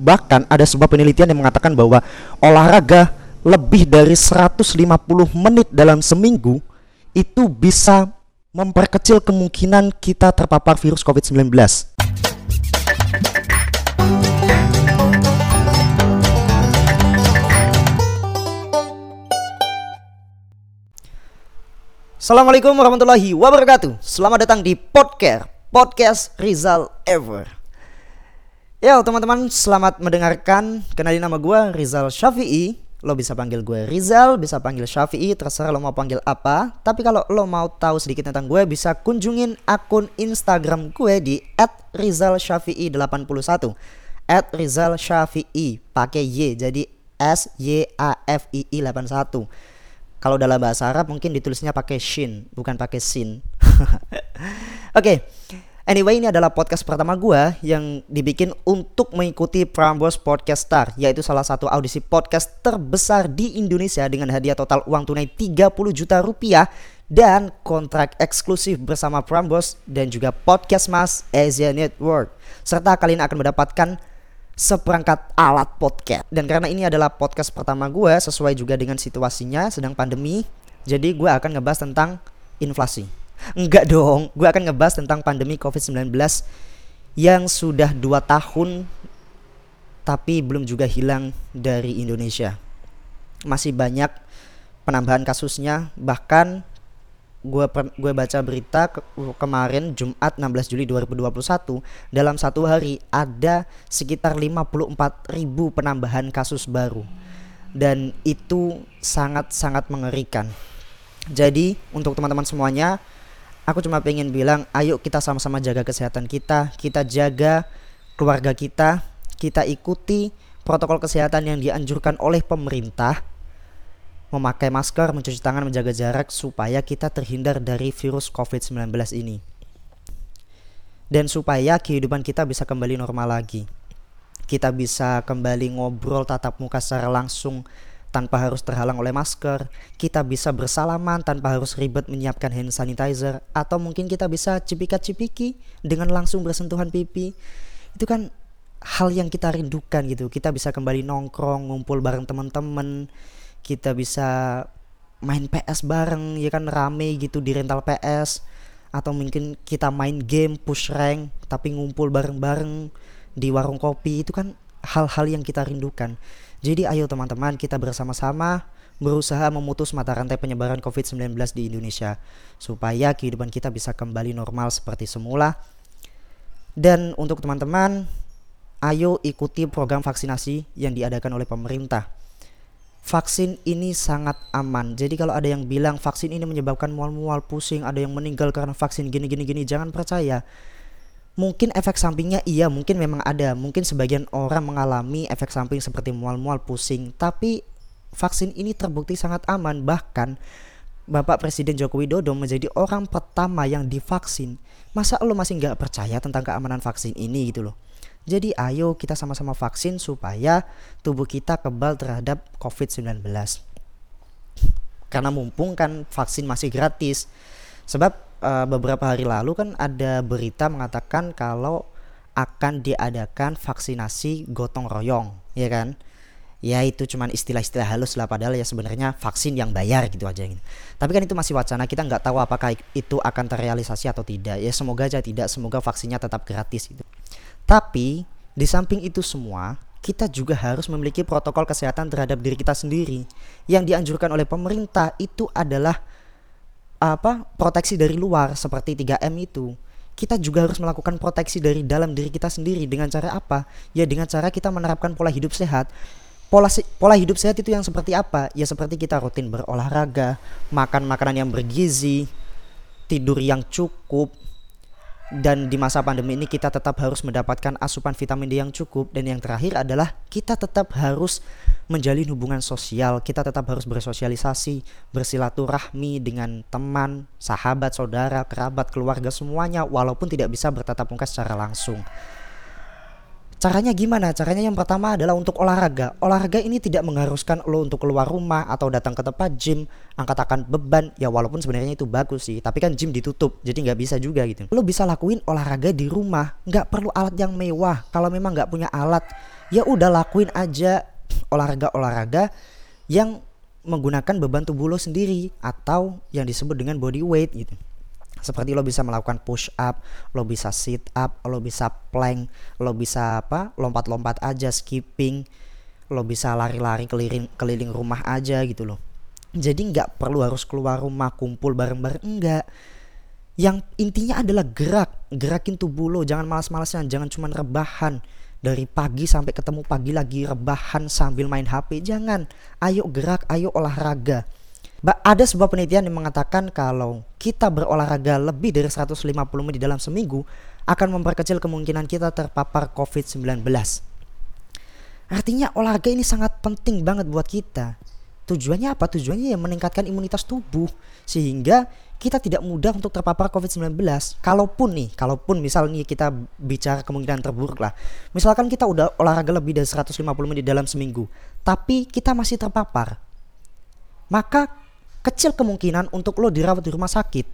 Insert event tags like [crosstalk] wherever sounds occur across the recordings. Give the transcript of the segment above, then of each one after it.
Bahkan ada sebuah penelitian yang mengatakan bahwa olahraga lebih dari 150 menit dalam seminggu itu bisa memperkecil kemungkinan kita terpapar virus COVID-19. Assalamualaikum warahmatullahi wabarakatuh. Selamat datang di podcast Podcast Rizal Ever. Ya teman-teman, selamat mendengarkan. Kenalin nama gue Rizal Syafi'i. Lo bisa panggil gue Rizal, bisa panggil Syafi'i, terserah lo mau panggil apa. Tapi kalau lo mau tahu sedikit tentang gue, bisa kunjungin akun Instagram gue di @rizalsyafi'i81. @rizalsyafi'i pakai Y, jadi S Y A F I I 81 kalau dalam bahasa Arab mungkin ditulisnya pakai shin, bukan pakai sin. [laughs] Oke. okay. Anyway, ini adalah podcast pertama gue yang dibikin untuk mengikuti Prambors Podcast Star, yaitu salah satu audisi podcast terbesar di Indonesia dengan hadiah total uang tunai 30 juta rupiah dan kontrak eksklusif bersama Prambors dan juga Podcast Mas Asia Network. Serta kalian akan mendapatkan seperangkat alat podcast. Dan karena ini adalah podcast pertama gue sesuai juga dengan situasinya sedang pandemi, jadi gue akan ngebahas tentang inflasi. Enggak dong, gue akan ngebahas tentang pandemi COVID-19 yang sudah 2 tahun tapi belum juga hilang dari Indonesia. Masih banyak penambahan kasusnya, bahkan gue gue baca berita ke, kemarin Jumat 16 Juli 2021 dalam satu hari ada sekitar 54 ribu penambahan kasus baru dan itu sangat-sangat mengerikan. Jadi untuk teman-teman semuanya aku cuma pengen bilang ayo kita sama-sama jaga kesehatan kita, kita jaga keluarga kita, kita ikuti protokol kesehatan yang dianjurkan oleh pemerintah memakai masker, mencuci tangan, menjaga jarak supaya kita terhindar dari virus COVID-19 ini. Dan supaya kehidupan kita bisa kembali normal lagi. Kita bisa kembali ngobrol tatap muka secara langsung tanpa harus terhalang oleh masker. Kita bisa bersalaman tanpa harus ribet menyiapkan hand sanitizer atau mungkin kita bisa cipikat-cipiki dengan langsung bersentuhan pipi. Itu kan hal yang kita rindukan gitu. Kita bisa kembali nongkrong, ngumpul bareng teman-teman kita bisa main PS bareng ya kan rame gitu di rental PS atau mungkin kita main game push rank tapi ngumpul bareng-bareng di warung kopi itu kan hal-hal yang kita rindukan. Jadi ayo teman-teman kita bersama-sama berusaha memutus mata rantai penyebaran COVID-19 di Indonesia supaya kehidupan kita bisa kembali normal seperti semula. Dan untuk teman-teman, ayo ikuti program vaksinasi yang diadakan oleh pemerintah vaksin ini sangat aman. Jadi kalau ada yang bilang vaksin ini menyebabkan mual-mual pusing, ada yang meninggal karena vaksin gini-gini gini, jangan percaya. Mungkin efek sampingnya iya, mungkin memang ada. Mungkin sebagian orang mengalami efek samping seperti mual-mual pusing, tapi vaksin ini terbukti sangat aman. Bahkan Bapak Presiden Joko Widodo menjadi orang pertama yang divaksin. Masa lo masih nggak percaya tentang keamanan vaksin ini gitu loh? Jadi ayo kita sama-sama vaksin supaya tubuh kita kebal terhadap COVID-19. Karena mumpung kan vaksin masih gratis. Sebab uh, beberapa hari lalu kan ada berita mengatakan kalau akan diadakan vaksinasi gotong royong, ya kan? Ya itu cuman istilah-istilah halus lah padahal ya sebenarnya vaksin yang bayar gitu aja gitu. Tapi kan itu masih wacana, kita nggak tahu apakah itu akan terrealisasi atau tidak. Ya semoga aja tidak, semoga vaksinnya tetap gratis gitu. Tapi di samping itu semua, kita juga harus memiliki protokol kesehatan terhadap diri kita sendiri. Yang dianjurkan oleh pemerintah itu adalah apa? proteksi dari luar seperti 3M itu. Kita juga harus melakukan proteksi dari dalam diri kita sendiri dengan cara apa? Ya dengan cara kita menerapkan pola hidup sehat. Pola pola hidup sehat itu yang seperti apa? Ya seperti kita rutin berolahraga, makan makanan yang bergizi, tidur yang cukup, dan di masa pandemi ini kita tetap harus mendapatkan asupan vitamin D yang cukup. Dan yang terakhir adalah kita tetap harus menjalin hubungan sosial. Kita tetap harus bersosialisasi bersilaturahmi dengan teman sahabat saudara kerabat keluarga semuanya walaupun tidak bisa bertatap muka secara langsung Caranya gimana? Caranya yang pertama adalah untuk olahraga. Olahraga ini tidak mengharuskan lo untuk keluar rumah atau datang ke tempat gym, angkat-angkat beban. Ya walaupun sebenarnya itu bagus sih, tapi kan gym ditutup, jadi nggak bisa juga gitu. Lo bisa lakuin olahraga di rumah, nggak perlu alat yang mewah. Kalau memang nggak punya alat, ya udah lakuin aja olahraga-olahraga yang menggunakan beban tubuh lo sendiri atau yang disebut dengan body weight gitu seperti lo bisa melakukan push up, lo bisa sit up, lo bisa plank, lo bisa apa? lompat-lompat aja, skipping, lo bisa lari-lari keliling keliling rumah aja gitu loh. Jadi nggak perlu harus keluar rumah kumpul bareng-bareng enggak. Yang intinya adalah gerak, gerakin tubuh lo, jangan malas-malasan, jangan cuma rebahan dari pagi sampai ketemu pagi lagi rebahan sambil main HP. Jangan. Ayo gerak, ayo olahraga. Ada sebuah penelitian yang mengatakan kalau kita berolahraga lebih dari 150 menit dalam seminggu akan memperkecil kemungkinan kita terpapar COVID-19. Artinya olahraga ini sangat penting banget buat kita. Tujuannya apa? Tujuannya ya meningkatkan imunitas tubuh sehingga kita tidak mudah untuk terpapar COVID-19. Kalaupun nih, kalaupun misalnya kita bicara kemungkinan terburuk lah. Misalkan kita udah olahraga lebih dari 150 menit dalam seminggu, tapi kita masih terpapar. Maka kecil kemungkinan untuk lo dirawat di rumah sakit.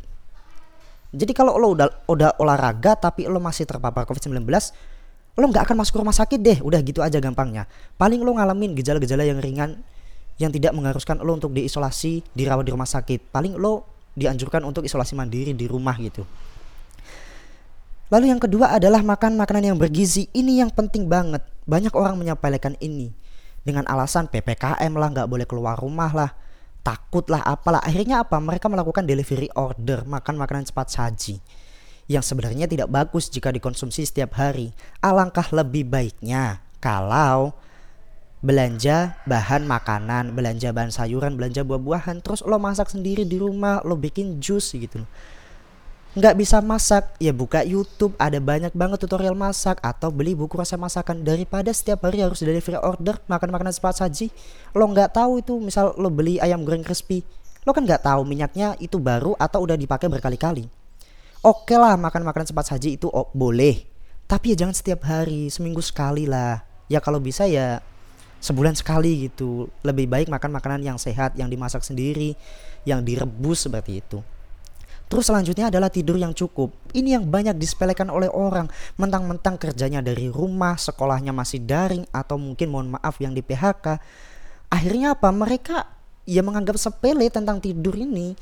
Jadi kalau lo udah udah olahraga tapi lo masih terpapar COVID-19, lo nggak akan masuk rumah sakit deh. Udah gitu aja gampangnya. Paling lo ngalamin gejala-gejala yang ringan yang tidak mengharuskan lo untuk diisolasi, dirawat di rumah sakit. Paling lo dianjurkan untuk isolasi mandiri di rumah gitu. Lalu yang kedua adalah makan makanan yang bergizi. Ini yang penting banget. Banyak orang menyepelekan ini dengan alasan PPKM lah, nggak boleh keluar rumah lah takut lah apalah. Akhirnya apa? Mereka melakukan delivery order makan makanan cepat saji yang sebenarnya tidak bagus jika dikonsumsi setiap hari. Alangkah lebih baiknya kalau belanja bahan makanan belanja bahan sayuran belanja buah-buahan. Terus lo masak sendiri di rumah lo bikin jus gitu nggak bisa masak. Ya buka YouTube. Ada banyak banget tutorial masak atau beli buku resep masakan. Daripada setiap hari harus delivery order makan makanan cepat saji. Lo nggak tahu itu. Misal lo beli ayam goreng crispy. Lo kan nggak tahu minyaknya itu baru atau udah dipakai berkali-kali. Oke lah makan makanan cepat saji itu oh, boleh. Tapi ya jangan setiap hari seminggu sekali lah. Ya kalau bisa ya sebulan sekali gitu. Lebih baik makan makanan yang sehat yang dimasak sendiri yang direbus seperti itu Terus selanjutnya adalah tidur yang cukup. Ini yang banyak disepelekan oleh orang. Mentang-mentang kerjanya dari rumah, sekolahnya masih daring atau mungkin mohon maaf yang di PHK. Akhirnya apa? Mereka ya menganggap sepele tentang tidur ini.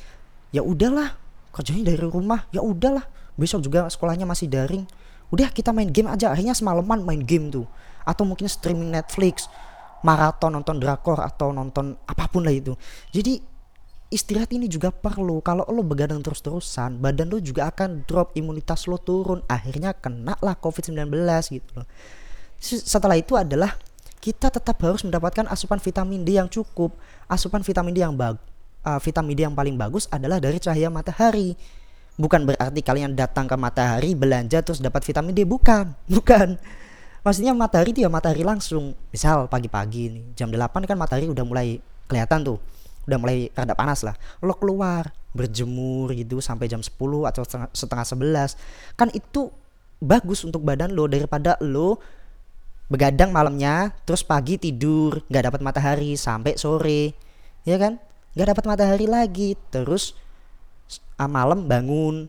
Ya udahlah, kerjanya dari rumah. Ya udahlah, besok juga sekolahnya masih daring. Udah kita main game aja. Akhirnya semalaman main game tuh. Atau mungkin streaming Netflix, maraton nonton drakor atau nonton apa pun lah itu. Jadi istirahat ini juga perlu. Kalau lo begadang terus-terusan badan lo juga akan drop imunitas lo turun akhirnya kena lah covid-19 gitu loh. Setelah itu adalah kita tetap harus mendapatkan asupan vitamin D yang cukup. Asupan vitamin D yang bag uh, vitamin D yang paling bagus adalah dari cahaya matahari. Bukan berarti kalian datang ke matahari belanja terus dapat vitamin D. Bukan [laughs] bukan. Maksudnya matahari itu ya matahari langsung. Misal pagi-pagi nih jam 8 kan matahari udah mulai kelihatan tuh udah mulai rada panas lah. Lo keluar berjemur gitu sampai jam 10 atau setengah, setengah 11 kan itu bagus untuk badan lo daripada lo begadang malamnya terus pagi tidur nggak dapat matahari sampai sore. Ya kan? Nggak dapat matahari lagi. Terus ah, malam bangun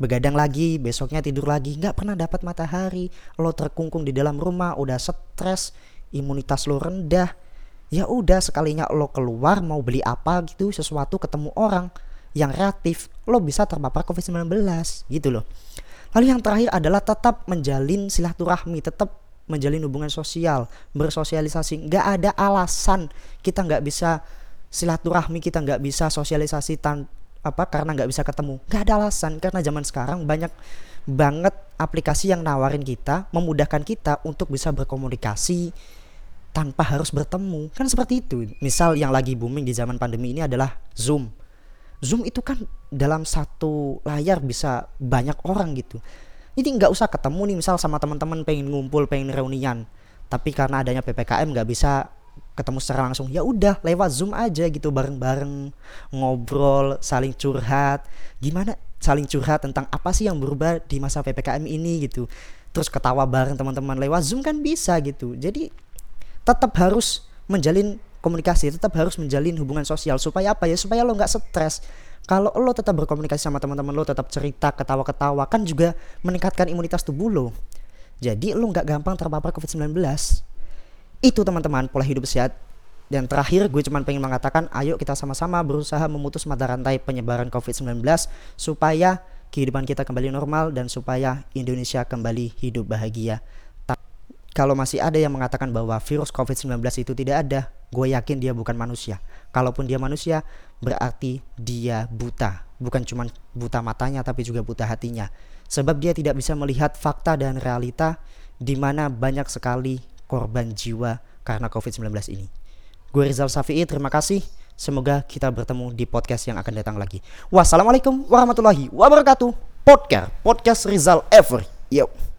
begadang lagi besoknya tidur lagi nggak pernah dapat matahari. Lo terkungkung di dalam rumah udah stres imunitas lo rendah ya udah sekalinya lo keluar mau beli apa gitu sesuatu ketemu orang yang reaktif lo bisa terpapar covid-19 gitu loh. Lalu yang terakhir adalah tetap menjalin silaturahmi tetap menjalin hubungan sosial bersosialisasi. Nggak ada alasan kita nggak bisa silaturahmi kita nggak bisa sosialisasi tan apa karena nggak bisa ketemu. Nggak ada alasan karena zaman sekarang banyak banget aplikasi yang nawarin kita memudahkan kita untuk bisa berkomunikasi tanpa harus bertemu. Kan seperti itu. Misal yang lagi booming di zaman pandemi ini adalah zoom. Zoom itu kan dalam satu layar bisa banyak orang gitu. Jadi nggak usah ketemu nih misal sama teman-teman pengen ngumpul pengen reunian. Tapi karena adanya ppkm nggak bisa ketemu secara langsung. Ya udah lewat zoom aja gitu bareng-bareng ngobrol saling curhat. Gimana saling curhat tentang apa sih yang berubah di masa ppkm ini gitu. Terus ketawa bareng teman-teman lewat zoom kan bisa gitu. Jadi tetap harus menjalin komunikasi, tetap harus menjalin hubungan sosial supaya apa ya? Supaya lo nggak stres. Kalau lo tetap berkomunikasi sama teman-teman lo, tetap cerita, ketawa-ketawa, kan juga meningkatkan imunitas tubuh lo. Jadi lo nggak gampang terpapar COVID-19. Itu teman-teman pola hidup sehat. Dan terakhir gue cuma pengen mengatakan ayo kita sama-sama berusaha memutus mata rantai penyebaran COVID-19 supaya kehidupan kita kembali normal dan supaya Indonesia kembali hidup bahagia. Kalau masih ada yang mengatakan bahwa virus COVID-19 itu tidak ada, gue yakin dia bukan manusia. Kalaupun dia manusia, berarti dia buta. Bukan cuma buta matanya, tapi juga buta hatinya. Sebab dia tidak bisa melihat fakta dan realita di mana banyak sekali korban jiwa karena COVID-19 ini. Gue Rizal Safi'i, terima kasih. Semoga kita bertemu di podcast yang akan datang lagi. Wassalamualaikum warahmatullahi wabarakatuh. Podcast, podcast Rizal Ever. Yo.